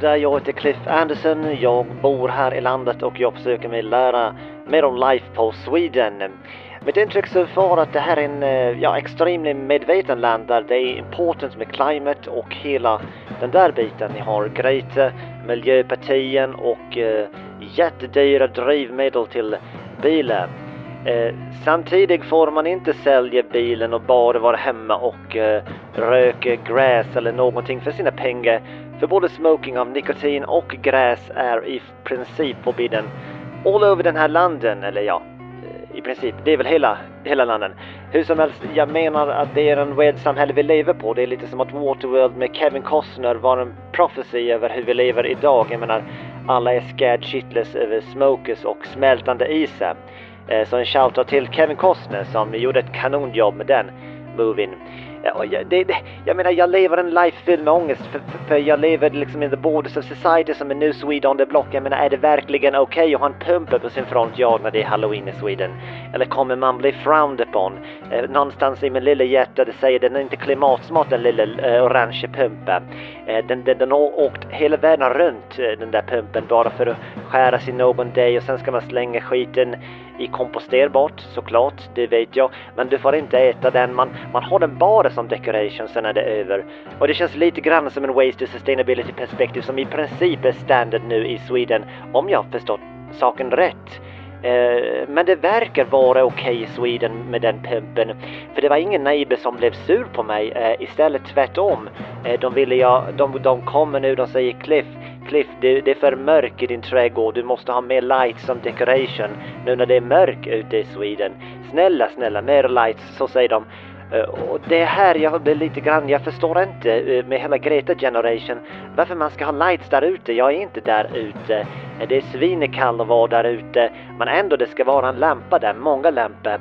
där, jag heter Cliff Anderson. Jag bor här i landet och jag försöker mig lära mer om life på Sweden. Mitt intryck så far att det här är en eh, ja, extremt medveten land där det är important med climate och hela den där biten. Ni har Greta, miljöpartien och eh, jättedyra drivmedel till bilar. Eh, samtidigt får man inte sälja bilen och bara vara hemma och eh, röka gräs eller någonting för sina pengar. För både smoking av nikotin och gräs är i princip förbjuden all över den här landen, eller ja, i princip. Det är väl hela, hela landen. Hur som helst, jag menar att det är en weird samhälle vi lever på. Det är lite som att Waterworld med Kevin Costner var en prophecy över hur vi lever idag. Jag menar, alla är scared shitless över smokers och smältande isar. Eh, så en shoutout till Kevin Costner som gjorde ett kanonjobb med den movien. Jag, det, det, jag menar, jag lever en life fylld med ångest för, för, för, jag lever liksom in the borders of society som en new Swede on the block. Jag menar, är det verkligen okej okay att ha en pumpa på sin front yard när det är halloween i Sweden? Eller kommer man bli frowned upon? Eh, någonstans i min lilla hjärta det säger den är inte klimatsmart den lilla eh, orange pumpen. Eh, den, den, den har åkt hela världen runt eh, den där pumpen bara för att skäras i någon dag och sen ska man slänga skiten i komposterbart såklart, det vet jag. Men du får inte äta den, man, man har den bara som decoration sen är det över. Och det känns lite grann som en waste to sustainability perspektiv som i princip är standard nu i Sweden, om jag förstått saken rätt. Uh, men det verkar vara okej okay i Sweden med den pumpen. För det var ingen neighbor som blev sur på mig. Uh, istället tvärtom. Uh, de ville jag, de, de kommer nu, de säger Cliff, Cliff, det, det, är för mörkt i din trädgård. Du måste ha mer lights som decoration nu när det är mörkt ute i Sweden. Snälla, snälla, mer lights, så säger de. Uh, och det är här jag blir lite grann, jag förstår inte uh, med hela Greta Generation varför man ska ha lights där ute. Jag är inte där ute. Uh, det är svinekallt att vara där ute. Men ändå det ska vara en lampa där, många lampor.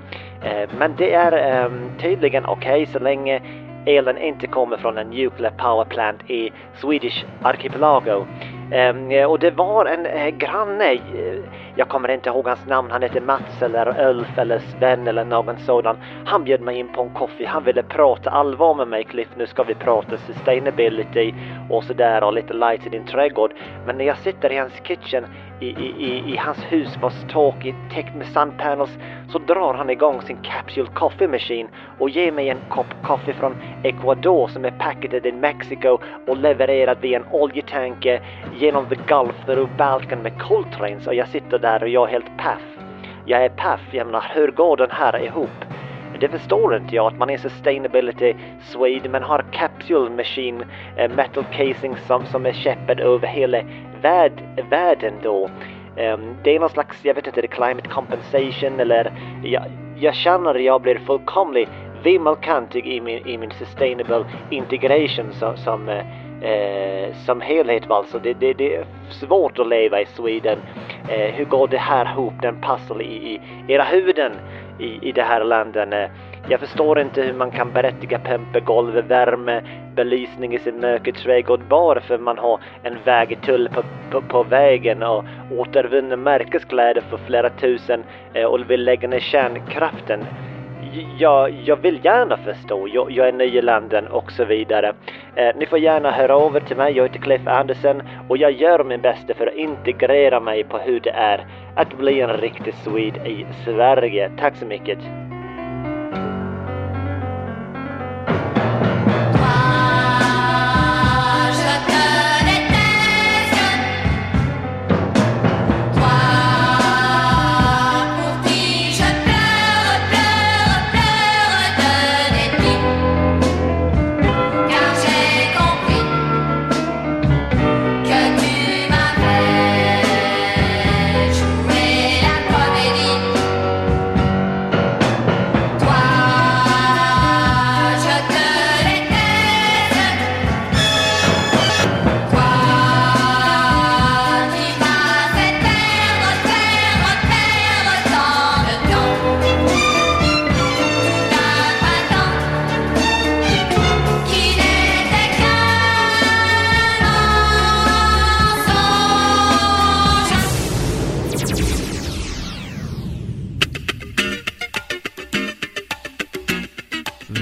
men det är um, tydligen okej okay, så länge elen inte kommer från en nuclear power plant i Swedish Archipelago. Ehm, eh, och det var en eh, granne, eh, jag kommer inte ihåg hans namn, han hette Mats eller Ulf eller Sven eller någon sådan. Han bjöd mig in på en kaffe, han ville prata allvar med mig Cliff, nu ska vi prata sustainability och sådär och lite light i din trädgård. Men när jag sitter i hans kitchen i, i, i, hans hus vars tak är täckt med sandpanels, så drar han igång sin Capsule Coffee Machine och ger mig en kopp kaffe från Ecuador som är packad i Mexiko och levererad via en oljetanker genom the Gulf through Balkan med Coltranes och jag sitter där och jag är helt paff. Jag är paff, jag menar hur går den här ihop? Det förstår inte jag att man är sustainability Swede men har capsule machine eh, metal casing som, som är käppad över hela värld, världen då. Um, det är någon slags, jag vet inte, det climate compensation eller jag, jag känner att jag blir fullkomligt vimmelkantig i min, i min sustainable integration som, som, eh, eh som helhet alltså. Det, det, det är svårt att leva i Sweden. Eh, hur går det här ihop? Den pussel i, i era huvuden i, i det här landet. Eh, jag förstår inte hur man kan berättiga pumpa värme, belysning i sin mörka trädgård bara för man har en vägtull på, på, på vägen och återvunna märkeskläder för flera tusen eh, och vill lägga ner kärnkraften. Jag, jag vill gärna förstå, jag, jag är ny i landen och så vidare. Eh, ni får gärna höra över till mig, jag heter Cliff Andersen och jag gör min bästa för att integrera mig på hur det är att bli en riktig Swede i Sverige. Tack så mycket!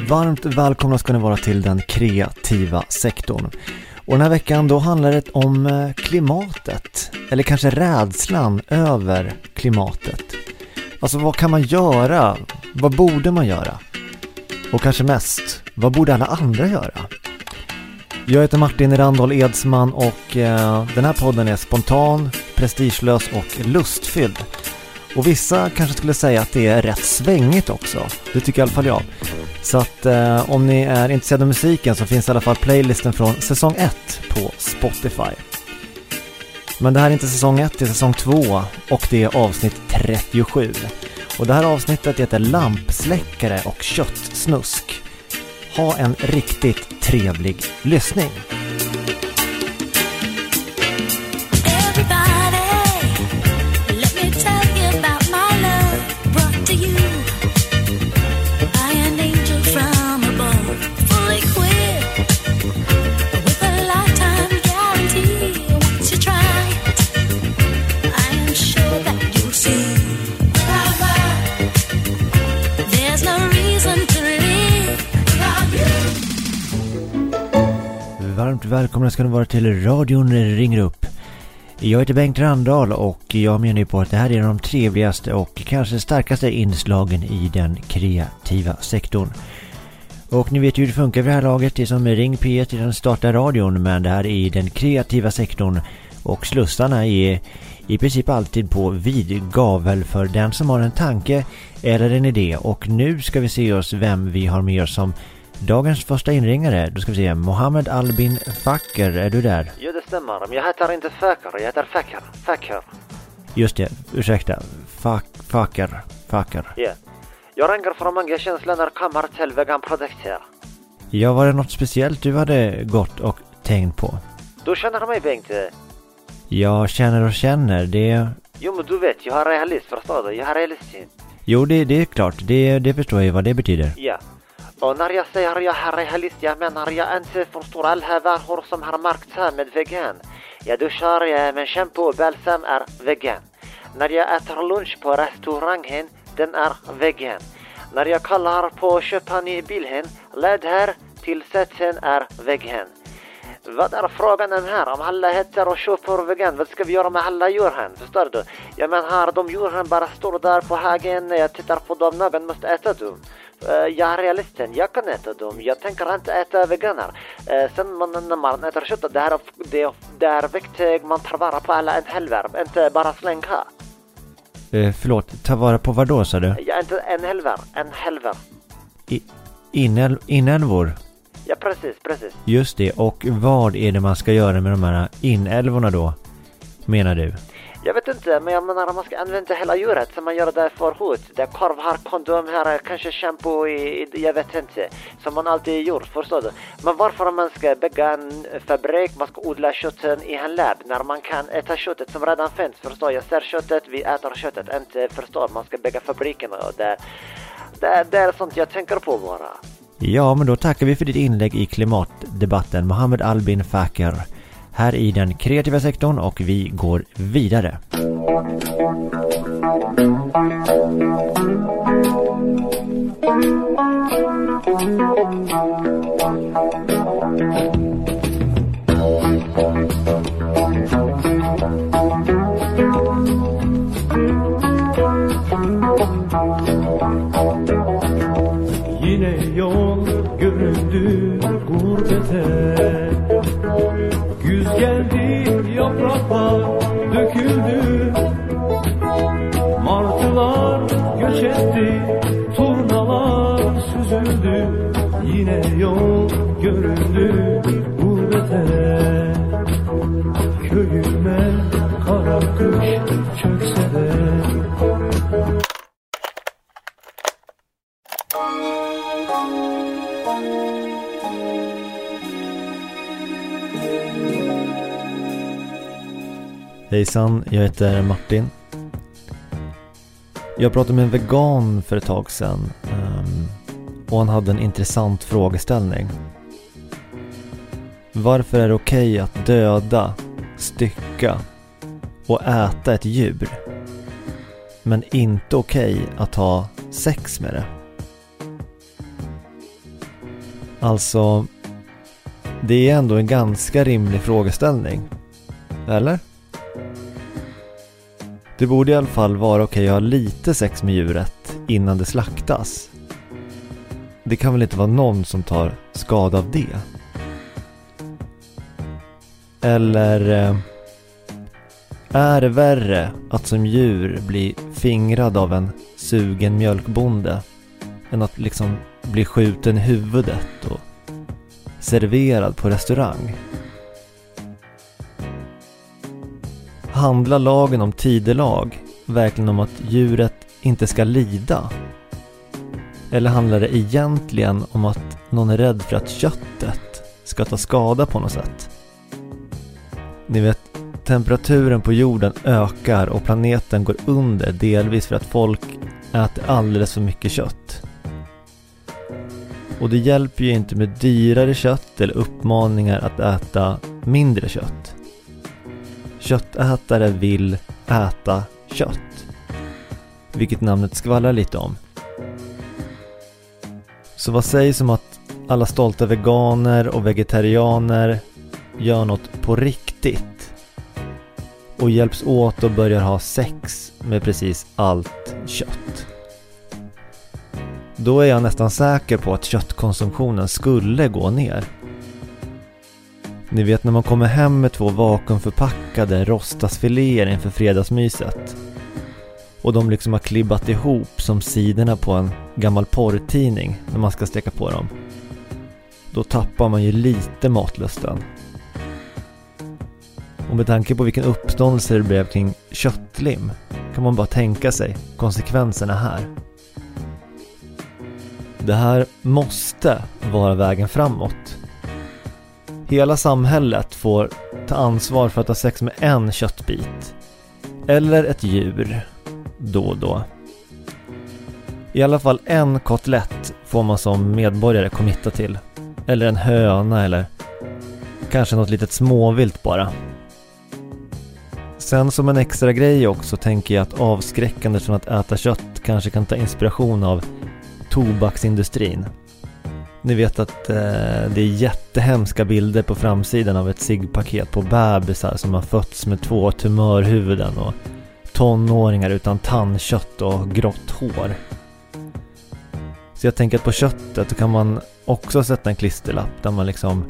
Varmt välkomna ska ni vara till den kreativa sektorn. Och den här veckan då handlar det om eh, klimatet. Eller kanske rädslan över klimatet. Alltså vad kan man göra? Vad borde man göra? Och kanske mest, vad borde alla andra göra? Jag heter Martin Randall Edsman och eh, den här podden är spontan, prestigelös och lustfylld. Och vissa kanske skulle säga att det är rätt svängigt också. Det tycker i alla fall jag. Så att eh, om ni är intresserade av musiken så finns i alla fall playlisten från säsong 1 på Spotify. Men det här är inte säsong 1, det är säsong 2 och det är avsnitt 37. Och det här avsnittet heter Lampsläckare och köttsnusk. Ha en riktigt trevlig lyssning. Välkomna ska ni vara till radion ringer upp. Jag heter Bengt Randahl och jag menar ju på att det här är de trevligaste och kanske starkaste inslagen i den kreativa sektorn. Och ni vet ju hur det funkar vid det här laget. Det är som Ring P1 i den statliga radion men det här är i den kreativa sektorn och slussarna är i princip alltid på vid gavel för den som har en tanke eller en idé. Och nu ska vi se oss vem vi har med oss som Dagens första inringare, då ska vi se, Mohammed Albin Faker, är du där? Jo, det stämmer. Men jag heter inte Faker, jag heter Faker. Faker. Just det, ursäkta. Fak, Faker, Faker. Ja. Yeah. Jag ringer från många känslor när kommer till veganprodukter. Ja, var det något speciellt du hade gått och tänkt på? Du känner mig Bengt? Jag känner och känner, det... Jo, men du vet, jag är realist, förstår du? Jag är realist. Jo, det, det är klart. Det, det förstår jag vad det betyder. Ja. Och när jag säger jag är realist, jag menar jag inte förstår alla varor som har märkts här med vegan. Jag duschar med shampoo och balsam är vegan. När jag äter lunch på restaurangen, den är vegan. När jag kallar på köpan i bilen, led här tillsatsen är vegan. Vad är frågan om här? Om alla heter och köper vegan, vad ska vi göra med alla djuren? Förstår du? Jag menar, de djuren bara står där på hagen, jag tittar på dem, någon måste äta dem. Uh, jag är realisten, jag kan äta dem. Jag tänker inte äta veganer. Uh, sen man, när man äter kött, det, här, det, det är viktigt, man tar vara på alla en helverb, inte bara slänga. Uh, förlåt, ta vara på vad då sa du? Ja, inte en helver, en helver. I, inäl, inälvor? Ja, precis, precis. Just det, och vad är det man ska göra med de här inälvorna då? Menar du? Jag vet inte, men jag menar man ska använda hela djuret som man gör det förut. Det är korv här, kondom här, kanske shampoo i, jag vet inte. Som man alltid gjort, förstår du? Men varför man ska bygga en fabrik, man ska odla köttet i en lab när man kan äta köttet som redan finns, förstår Jag ser köttet, vi äter köttet, inte förstår, man ska bygga fabriken och det, det, det är sånt jag tänker på bara. Ja, men då tackar vi för ditt inlägg i klimatdebatten, Mohammed Albin Fakir här i den kreativa sektorn och vi går vidare. Yine yol göründü gurbete Güz geldi yapraklar döküldü. Martılar göç etti turnalar süzüldü. Yine yol göründü gurbete Köyüme kara kış çökse Hejsan, jag heter Martin. Jag pratade med en vegan för ett tag sedan ehm, och han hade en intressant frågeställning. Varför är det okej okay att döda, stycka och äta ett djur men inte okej okay att ha sex med det? Alltså, det är ändå en ganska rimlig frågeställning. Eller? Det borde i alla fall vara okej att ha lite sex med djuret innan det slaktas. Det kan väl inte vara någon som tar skada av det? Eller eh, är det värre att som djur bli fingrad av en sugen mjölkbonde än att liksom bli skjuten i huvudet och serverad på restaurang? Handlar lagen om tidelag verkligen om att djuret inte ska lida? Eller handlar det egentligen om att någon är rädd för att köttet ska ta skada på något sätt? Ni vet, temperaturen på jorden ökar och planeten går under delvis för att folk äter alldeles för mycket kött. Och det hjälper ju inte med dyrare kött eller uppmaningar att äta mindre kött. Köttätare vill äta kött. Vilket namnet skvallrar lite om. Så vad sägs om att alla stolta veganer och vegetarianer gör något på riktigt och hjälps åt och börjar ha sex med precis allt kött. Då är jag nästan säker på att köttkonsumtionen skulle gå ner. Ni vet när man kommer hem med två vakuumförpackade rostasfiléer inför fredagsmyset. Och de liksom har klibbat ihop som sidorna på en gammal porrtidning när man ska steka på dem. Då tappar man ju lite matlusten. Och med tanke på vilken uppståndelse det blev kring köttlim kan man bara tänka sig konsekvenserna här. Det här måste vara vägen framåt. Hela samhället får ta ansvar för att ha sex med en köttbit. Eller ett djur då och då. I alla fall en kotlett får man som medborgare committa till. Eller en höna eller kanske något litet småvilt bara. Sen som en extra grej också tänker jag att avskräckandet från att äta kött kanske kan ta inspiration av tobaksindustrin. Ni vet att eh, det är jättehemska bilder på framsidan av ett ciggpaket på bebisar som har fötts med två tumörhuvuden och tonåringar utan tandkött och grått hår. Så jag tänker att på köttet kan man också sätta en klisterlapp där man liksom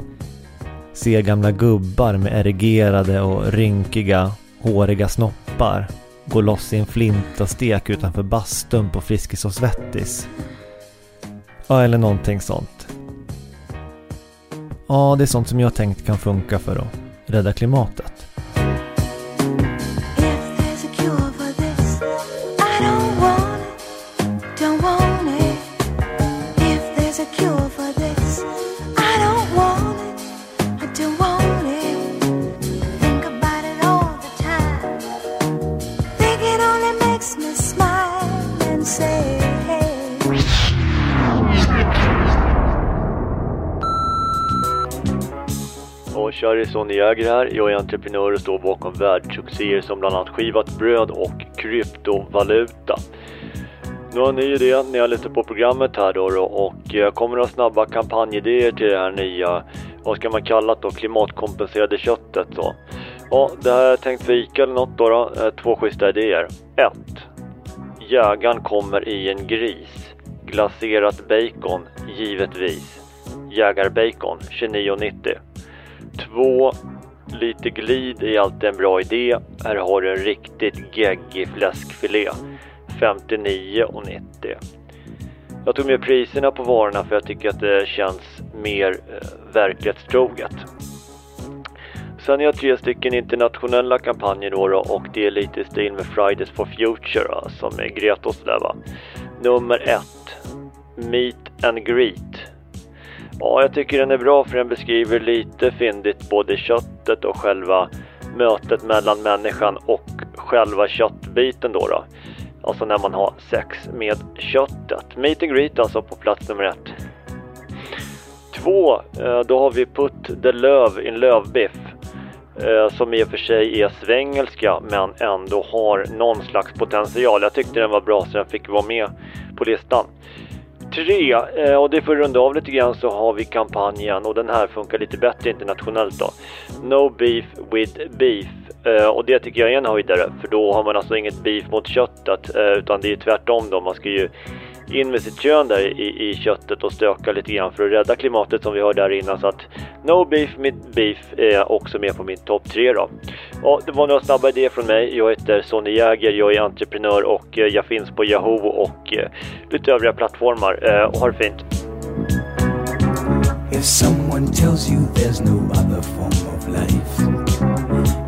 ser gamla gubbar med erigerade och rynkiga, håriga snoppar gå loss i en flintastek utanför bastun på Friskis och Svettis. Ja, eller någonting sånt. Ja, det är sånt som jag tänkt kan funka för att rädda klimatet. Kari Sonny Jäger här. Jag är entreprenör och står bakom världssuccéer som bland annat skivat bröd och kryptovaluta. Nu har en ny idé när jag lyssnar på programmet här då, då och jag kommer ha snabba kampanjidéer till det här nya, vad ska man kalla det då, klimatkompenserade köttet då. Ja, det här har jag tänkt för Ica eller något då, då. Eh, två schyssta idéer. 1. Jägaren kommer i en gris. Glaserat bacon, givetvis. Jägarbacon, 29,90. 2. lite glid är alltid en bra idé. Här har du en riktigt geggig fläskfilé. 59,90. Jag tog med priserna på varorna för jag tycker att det känns mer eh, verklighetstroget. Sen har jag tre stycken internationella kampanjer då, då och det är lite i stil med Fridays for Future då, som är Greta och sådär va. Nummer ett. Meet and Greet. Ja, jag tycker den är bra för den beskriver lite fyndigt både köttet och själva mötet mellan människan och själva köttbiten då. då. Alltså när man har sex med köttet. Meet and greet alltså på plats nummer ett. Två, eh, då har vi Put the Löv in lövbiff. Eh, som i och för sig är svengelska men ändå har någon slags potential. Jag tyckte den var bra så den fick vara med på listan tre, eh, och det får runda av lite grann så har vi kampanjen och den här funkar lite bättre internationellt då. No beef with beef. Eh, och det tycker jag är en höjdare för då har man alltså inget beef mot köttet eh, utan det är tvärtom då. Man ska ju in med sitt kön där i, i köttet och stöka lite grann för att rädda klimatet som vi hörde där innan. Så att No Beef Mitt Beef är också med på min topp tre då. Och det var några snabba idéer från mig. Jag heter Sonny Jäger, jag är entreprenör och eh, jag finns på Yahoo och eh, lite övriga plattformar. Eh, och ha det fint! If someone tells you there's no other form of life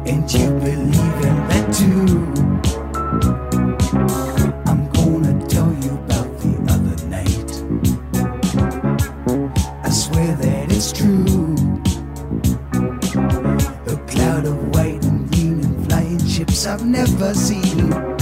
And you I've never seen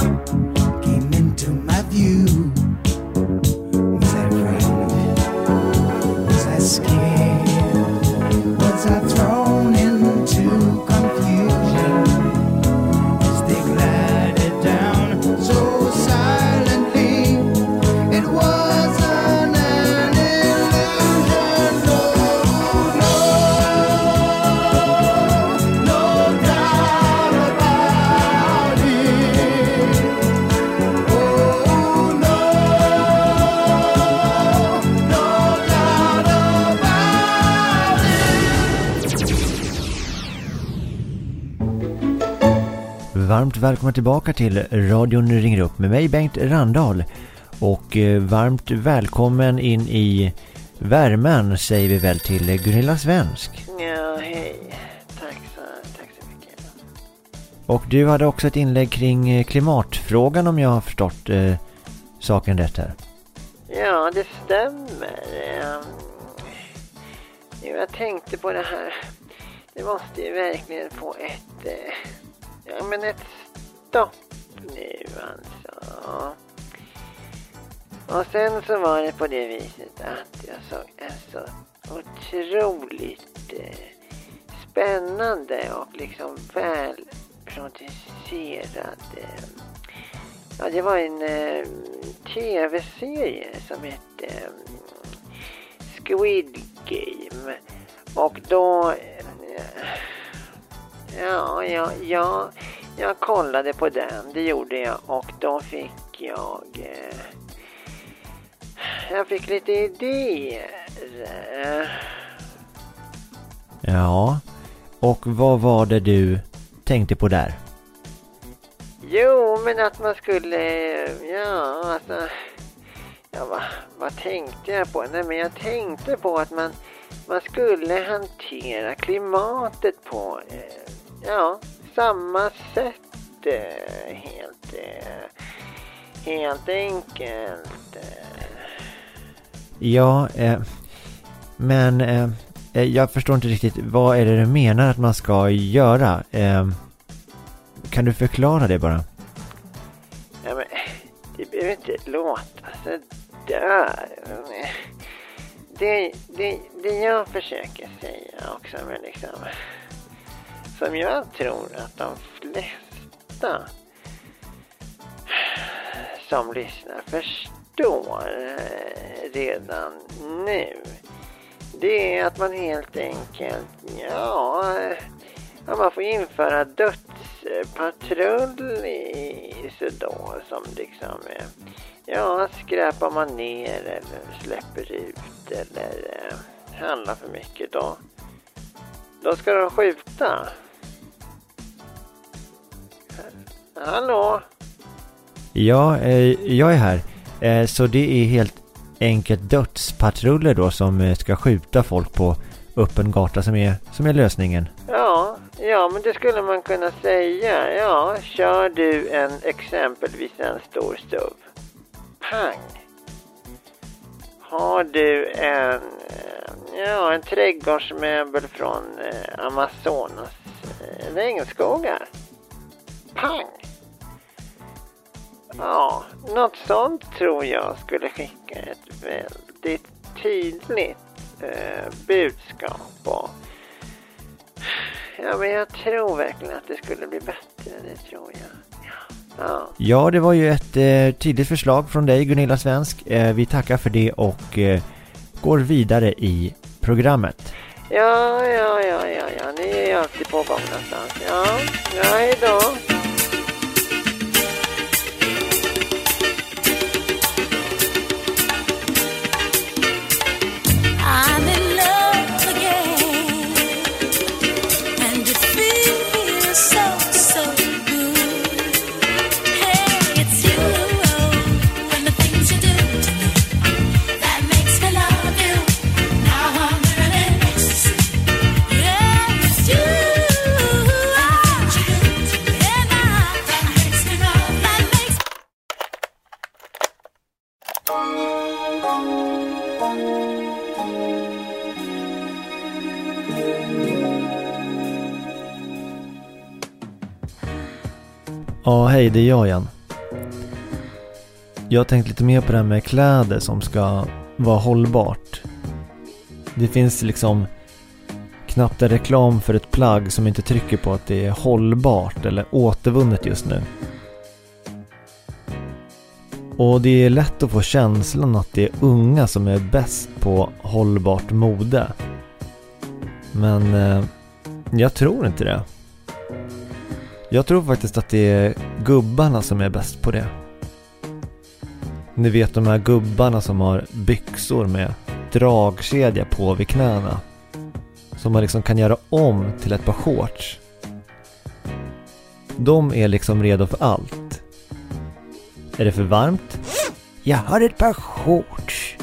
Varmt välkomna tillbaka till radion ringer upp med mig Bengt Randahl. Och eh, varmt välkommen in i värmen säger vi väl till Gunilla Svensk. Ja, hej. Tack så, tack så mycket. Och du hade också ett inlägg kring eh, klimatfrågan om jag har förstått eh, saken rätt här. Ja, det stämmer. Ehm, jag tänkte på det här. Det måste ju verkligen få ett... eh, Ja, men ett då, nu alltså. Och sen så var det på det viset att jag såg en så otroligt eh, spännande och liksom väl producerad eh, Ja, det var en eh, tv-serie som hette eh, Squid Game. Och då... Eh, ja, ja, ja, jag kollade på den, det gjorde jag. Och då fick jag... Eh, jag fick lite idéer. Ja, och vad var det du tänkte på där? Jo, men att man skulle, ja, alltså, ja, vad, vad tänkte jag på? Nej, men jag tänkte på att man, man skulle hantera klimatet på, eh, ja, samma sätt, eh, helt, eh, helt enkelt. Ja, eh, men jag förstår inte riktigt. Vad är det du menar att man ska göra? Kan du förklara det bara? Ja, men det behöver inte låta så där. Det, det, det jag försöker säga också, men liksom... Som jag tror att de flesta som lyssnar förstår redan nu. Det är att man helt enkelt, ja, man får införa dödspatrull i Sudan som liksom, ja, skräpar man ner eller släpper ut eller eh, handlar för mycket då, då ska de skjuta. Hallå? Ja, eh, jag är här. Eh, så det är helt enkelt dödspatruller då som eh, ska skjuta folk på öppen gata som är, som är lösningen. Ja, ja, men det skulle man kunna säga. Ja, kör du en exempelvis en stor SUV. Pang! Har du en, eh, ja, en trädgårdsmöbel från eh, Amazonas regnskogar. Pang! Ja, något sånt tror jag skulle skicka ett väldigt tydligt eh, budskap. Och, ja, men jag tror verkligen att det skulle bli bättre, det tror jag. Ja. Det var ju ett eh, tidigt förslag från dig Gunilla Svensk. Eh, vi tackar för det och eh, går vidare i programmet. Ja, ja, ja, ja, ja, ni är ju alltid på gång någonstans. Ja, ja, hej det är jag igen. Jag har tänkt lite mer på det här med kläder som ska vara hållbart. Det finns liksom knappt en reklam för ett plagg som inte trycker på att det är hållbart eller återvunnet just nu. Och det är lätt att få känslan att det är unga som är bäst på hållbart mode. Men eh, jag tror inte det. Jag tror faktiskt att det är gubbarna som är bäst på det. Ni vet de här gubbarna som har byxor med dragkedja på vid knäna. Som man liksom kan göra om till ett par shorts. De är liksom redo för allt. Är det för varmt? Jag har ett par shorts.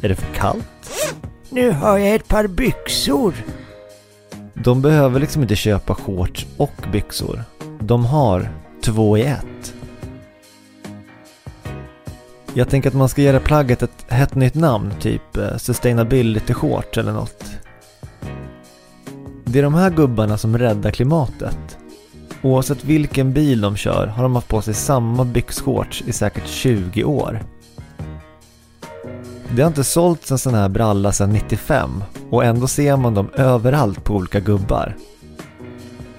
Är det för kallt? Nu har jag ett par byxor. De behöver liksom inte köpa shorts och byxor. De har två i ett. Jag tänker att man ska ge det plagget ett hett nytt namn, typ eh, Sustainability Shorts eller något. Det är de här gubbarna som räddar klimatet. Oavsett vilken bil de kör har de haft på sig samma byxshorts i säkert 20 år. Det har inte sålts en sån här bralla sedan 95 och ändå ser man dem överallt på olika gubbar.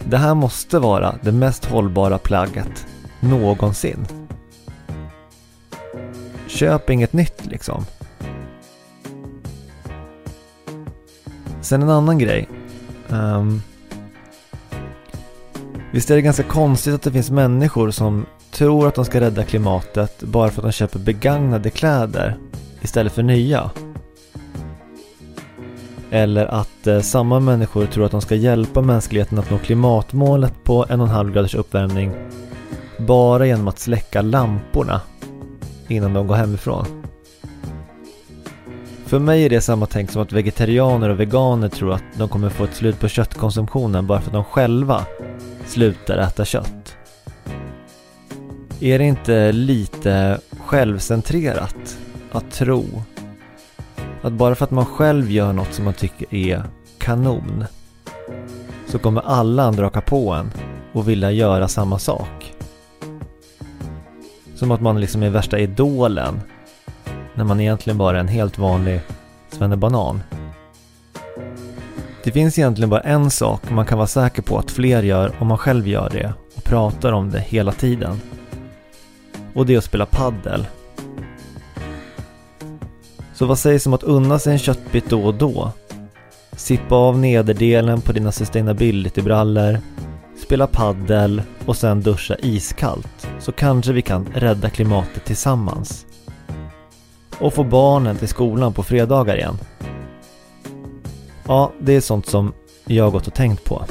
Det här måste vara det mest hållbara plagget någonsin. Köp inget nytt liksom. Sen en annan grej. Um, visst är det ganska konstigt att det finns människor som tror att de ska rädda klimatet bara för att de köper begagnade kläder istället för nya. Eller att eh, samma människor tror att de ska hjälpa mänskligheten att nå klimatmålet på en och en halv graders uppvärmning bara genom att släcka lamporna innan de går hemifrån. För mig är det samma tänk som att vegetarianer och veganer tror att de kommer få ett slut på köttkonsumtionen bara för att de själva slutar äta kött. Är det inte lite självcentrerat att tro att bara för att man själv gör något som man tycker är kanon så kommer alla andra haka på en och vilja göra samma sak. Som att man liksom är värsta idolen när man egentligen bara är en helt vanlig svennebanan. Det finns egentligen bara en sak man kan vara säker på att fler gör om man själv gör det och pratar om det hela tiden. Och det är att spela paddel. Så vad sägs om att unna sig en köttbit då och då? Sippa av nederdelen på dina sustainability-brallor, spela paddel och sen duscha iskallt. Så kanske vi kan rädda klimatet tillsammans. Och få barnen till skolan på fredagar igen. Ja, det är sånt som jag har gått och tänkt på.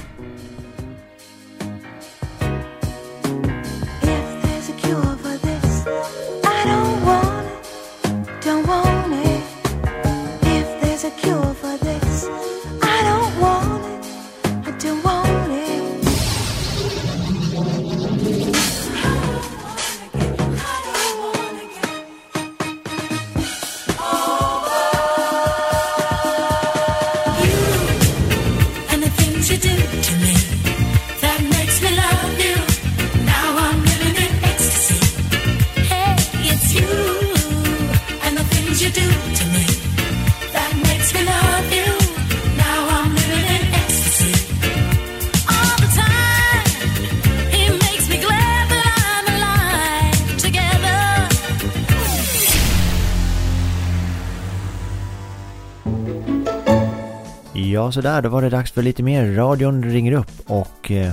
Sådär, då var det dags för lite mer. Radion ringer upp och eh,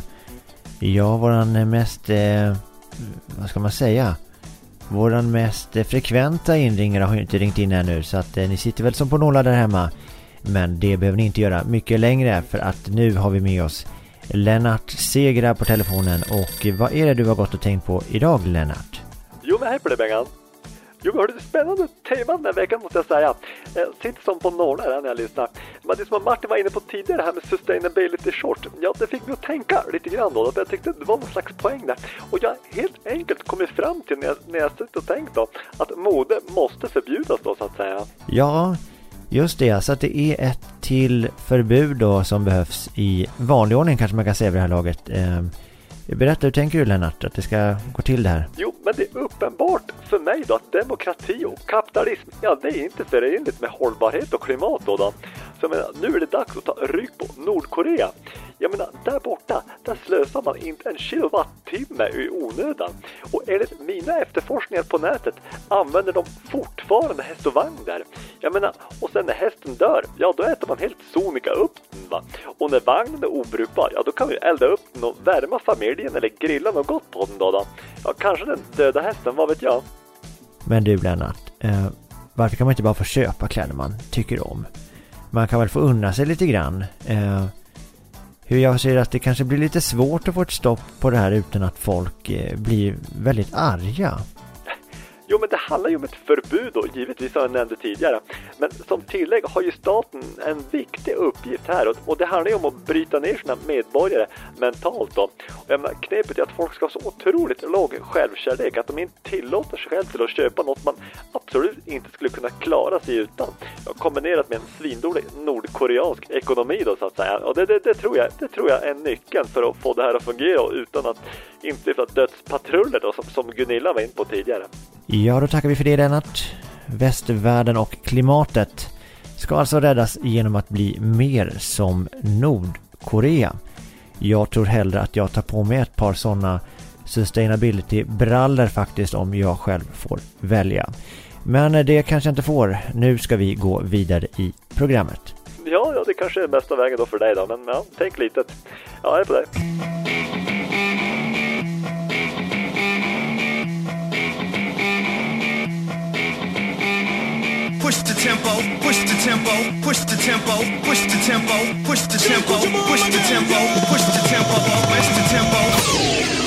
jag, våran mest, eh, vad ska man säga? Våran mest eh, frekventa inringare har ju inte ringt in ännu så att eh, ni sitter väl som på nålar där hemma. Men det behöver ni inte göra mycket längre för att nu har vi med oss Lennart Segra på telefonen och vad är det du har gått och tänkt på idag Lennart? Jo, men hej på dig Bengan. Jo, men hörru, spännande tema den här veckan måste jag säga. Jag sitter som på nålar här när jag lyssnar. Men det som Martin var inne på tidigare, det här med sustainability short. Ja, det fick mig att tänka lite grann då. För jag tyckte det var någon slags poäng där. Och jag har helt enkelt kommit fram till när jag, när jag suttit och tänkt då, att mode måste förbjudas då så att säga. Ja, just det. Så att det är ett till förbud då som behövs i vanlig ordning kanske man kan säga vid det här laget. Ehm, Berätta, hur tänker du Lennart att det ska gå till det här? Jo, men det är uppenbart för mig då att demokrati och kapitalism, ja det är inte förenligt med hållbarhet och klimat då. då. Så jag menar, nu är det dags att ta rygg på Nordkorea. Jag menar, där borta, där slösar man inte en kilowattimme i onödan. Och enligt mina efterforskningar på nätet använder de fortfarande häst och vagn där. Jag menar, och sen när hästen dör, ja då äter man helt sonika upp den va. Och när vagnen är obrukbar, ja då kan vi elda upp den och värma familjen eller grilla något gott på den då. då. Ja, kanske den döda hästen, vad vet jag. Men du Lennart, eh, varför kan man inte bara få köpa kläder man tycker om? Man kan väl få unna sig lite grann. Eh, hur jag ser att det kanske blir lite svårt att få ett stopp på det här utan att folk eh, blir väldigt arga. Jo, men det handlar ju om ett förbud då, givetvis som jag nämnde tidigare. Men som tillägg har ju staten en viktig uppgift här och, det handlar ju om att bryta ner sina medborgare mentalt då. Och jag menar, knepet är att folk ska ha så otroligt låg självkärlek att de inte tillåter sig själv till att köpa något man absolut inte skulle kunna klara sig utan. Kombinerat med en svindålig nordkoreansk ekonomi då så att säga. Och det, det, det, tror jag, det tror jag är nyckeln för att få det här att fungera utan att instifta dödspatruller då som, som Gunilla var in på tidigare. Ja, då tackar vi för det Lennart. Västvärlden och klimatet ska alltså räddas genom att bli mer som Nordkorea. Jag tror hellre att jag tar på mig ett par sådana sustainability-brallor faktiskt om jag själv får välja. Men det kanske jag inte får. Nu ska vi gå vidare i programmet. Ja, ja, det kanske är bästa vägen då för dig då, men ja, tänk litet. Ja, hej på dig. Tempo, push the tempo, push the tempo, push the tempo, push the tempo, push the tempo, push the tempo, push the tempo.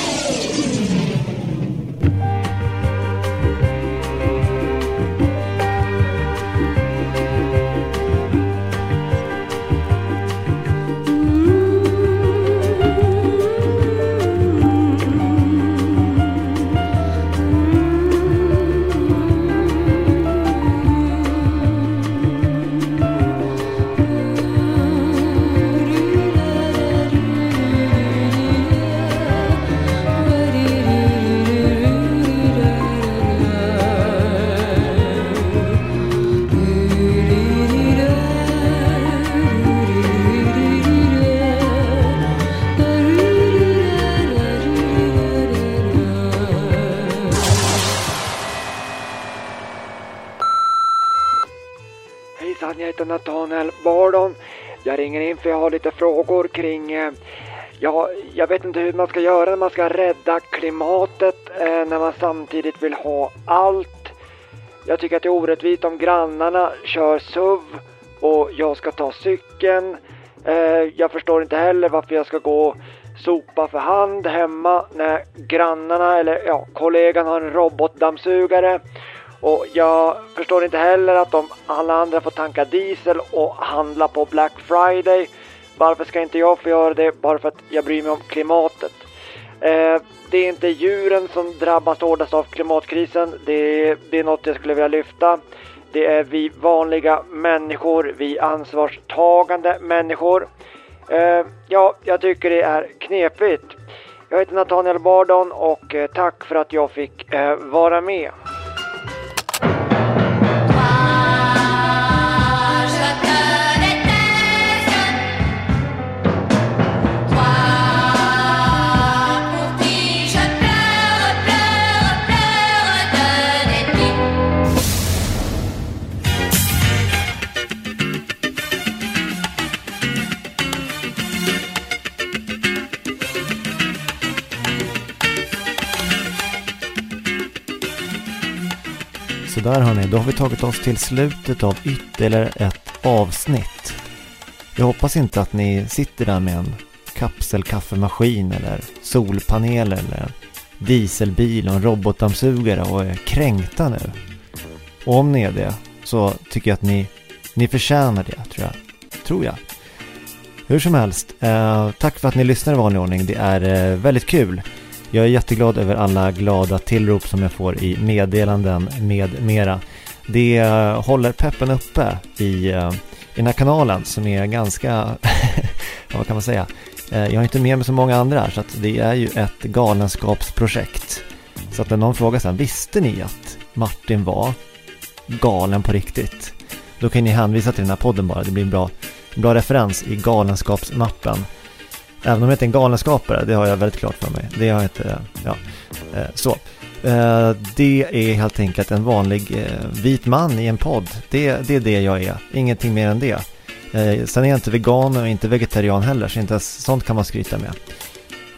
Frågor kring... Eh, ja, jag vet inte hur man ska göra när man ska rädda klimatet eh, när man samtidigt vill ha allt. Jag tycker att det är orättvist om grannarna kör SUV och jag ska ta cykeln. Eh, jag förstår inte heller varför jag ska gå och sopa för hand hemma när grannarna eller ja, kollegan har en robotdammsugare. Och jag förstår inte heller att om alla andra får tanka diesel och handla på Black Friday, varför ska inte jag få göra det bara för att jag bryr mig om klimatet? Eh, det är inte djuren som drabbas hårdast av klimatkrisen, det, det är något jag skulle vilja lyfta. Det är vi vanliga människor, vi ansvarstagande människor. Eh, ja, jag tycker det är knepigt. Jag heter Nathaniel Bardon och eh, tack för att jag fick eh, vara med. Sådär hörni, då har vi tagit oss till slutet av ytterligare ett avsnitt. Jag hoppas inte att ni sitter där med en kapselkaffemaskin eller solpaneler eller en dieselbil och en robotdammsugare och är kränkta nu. Och om ni är det så tycker jag att ni, ni förtjänar det, tror jag. Tror jag. Hur som helst, eh, tack för att ni lyssnar i vanlig ordning. Det är eh, väldigt kul. Jag är jätteglad över alla glada tillrop som jag får i meddelanden med mera. Det håller peppen uppe i, eh, i den här kanalen som är ganska, vad kan man säga, eh, jag har inte med mig så många andra här så att det är ju ett galenskapsprojekt. Så att när någon frågar sen, visste ni att Martin var galen på riktigt? Då kan ni hänvisa till den här podden bara, det blir en bra, en bra referens i galenskapsmappen. Även om jag inte är en galenskapare, det har jag väldigt klart för mig. Det har jag inte, eh, ja, eh, så. Eh, det är helt enkelt en vanlig vit man i en podd. Det, det är det jag är, ingenting mer än det. Sen är jag inte vegan och inte vegetarian heller, så inte ens sånt kan man skryta med.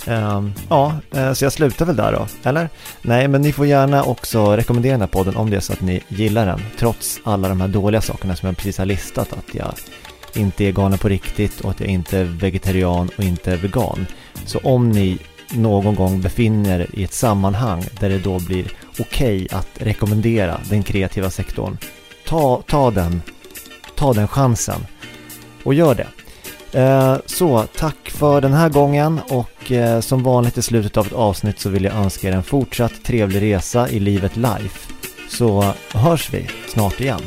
Ehm, ja, så jag slutar väl där då, eller? Nej, men ni får gärna också rekommendera den här podden om det är så att ni gillar den, trots alla de här dåliga sakerna som jag precis har listat, att jag inte är galen på riktigt och att jag inte är vegetarian och inte är vegan. Så om ni någon gång befinner er i ett sammanhang där det då blir okej okay att rekommendera den kreativa sektorn, ta, ta, den, ta den chansen och gör det. Eh, så tack för den här gången och eh, som vanligt i slutet av ett avsnitt så vill jag önska er en fortsatt trevlig resa i livet life. Så hörs vi snart igen.